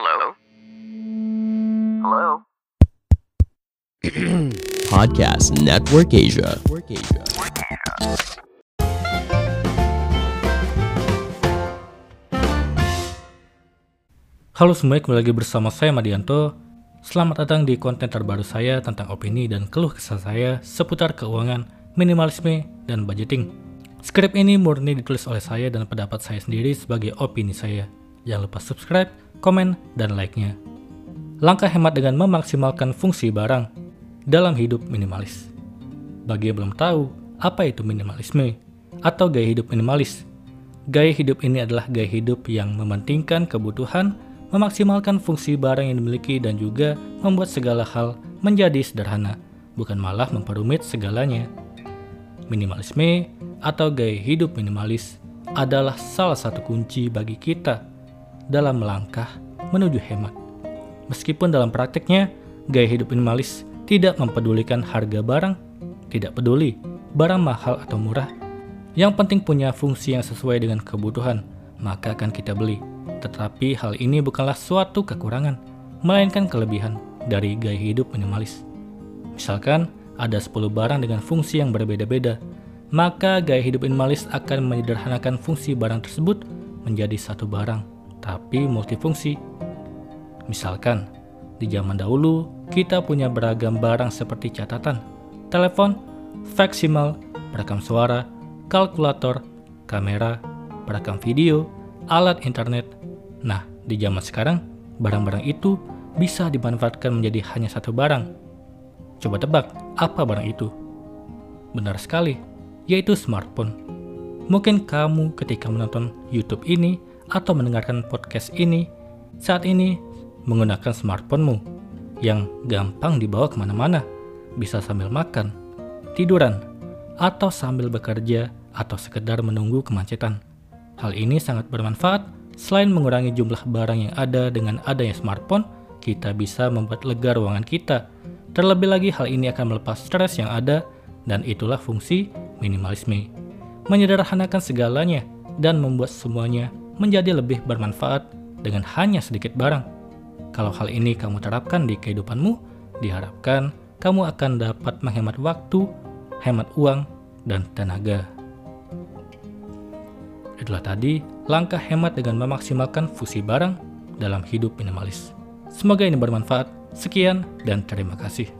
Hello? Hello? Podcast Network Asia. Halo semuanya, kembali lagi bersama saya Madianto. Selamat datang di konten terbaru saya tentang opini dan keluh kesah saya seputar keuangan, minimalisme, dan budgeting. Skrip ini murni ditulis oleh saya dan pendapat saya sendiri sebagai opini saya. Jangan lupa subscribe, komen, dan like-nya. Langkah hemat dengan memaksimalkan fungsi barang dalam hidup minimalis. Bagi yang belum tahu, apa itu minimalisme atau gaya hidup minimalis? Gaya hidup ini adalah gaya hidup yang mementingkan kebutuhan, memaksimalkan fungsi barang yang dimiliki dan juga membuat segala hal menjadi sederhana, bukan malah memperumit segalanya. Minimalisme atau gaya hidup minimalis adalah salah satu kunci bagi kita dalam melangkah menuju hemat. Meskipun dalam prakteknya, gaya hidup minimalis tidak mempedulikan harga barang, tidak peduli barang mahal atau murah. Yang penting punya fungsi yang sesuai dengan kebutuhan, maka akan kita beli. Tetapi hal ini bukanlah suatu kekurangan, melainkan kelebihan dari gaya hidup minimalis. Misalkan ada 10 barang dengan fungsi yang berbeda-beda, maka gaya hidup minimalis akan menyederhanakan fungsi barang tersebut menjadi satu barang, tapi multifungsi. Misalkan, di zaman dahulu kita punya beragam barang seperti catatan, telepon, faksimal, perekam suara, kalkulator, kamera, perekam video, alat internet. Nah, di zaman sekarang, barang-barang itu bisa dimanfaatkan menjadi hanya satu barang. Coba tebak, apa barang itu? Benar sekali, yaitu smartphone. Mungkin kamu ketika menonton YouTube ini atau mendengarkan podcast ini, saat ini menggunakan smartphonemu yang gampang dibawa ke mana-mana, bisa sambil makan, tiduran, atau sambil bekerja atau sekedar menunggu kemacetan. Hal ini sangat bermanfaat selain mengurangi jumlah barang yang ada dengan adanya smartphone, kita bisa membuat lega ruangan kita. Terlebih lagi hal ini akan melepas stres yang ada dan itulah fungsi minimalisme. Menyederhanakan segalanya dan membuat semuanya menjadi lebih bermanfaat dengan hanya sedikit barang. Kalau hal ini kamu terapkan di kehidupanmu, diharapkan kamu akan dapat menghemat waktu, hemat uang, dan tenaga. Itulah tadi langkah hemat dengan memaksimalkan fungsi barang dalam hidup minimalis. Semoga ini bermanfaat. Sekian dan terima kasih.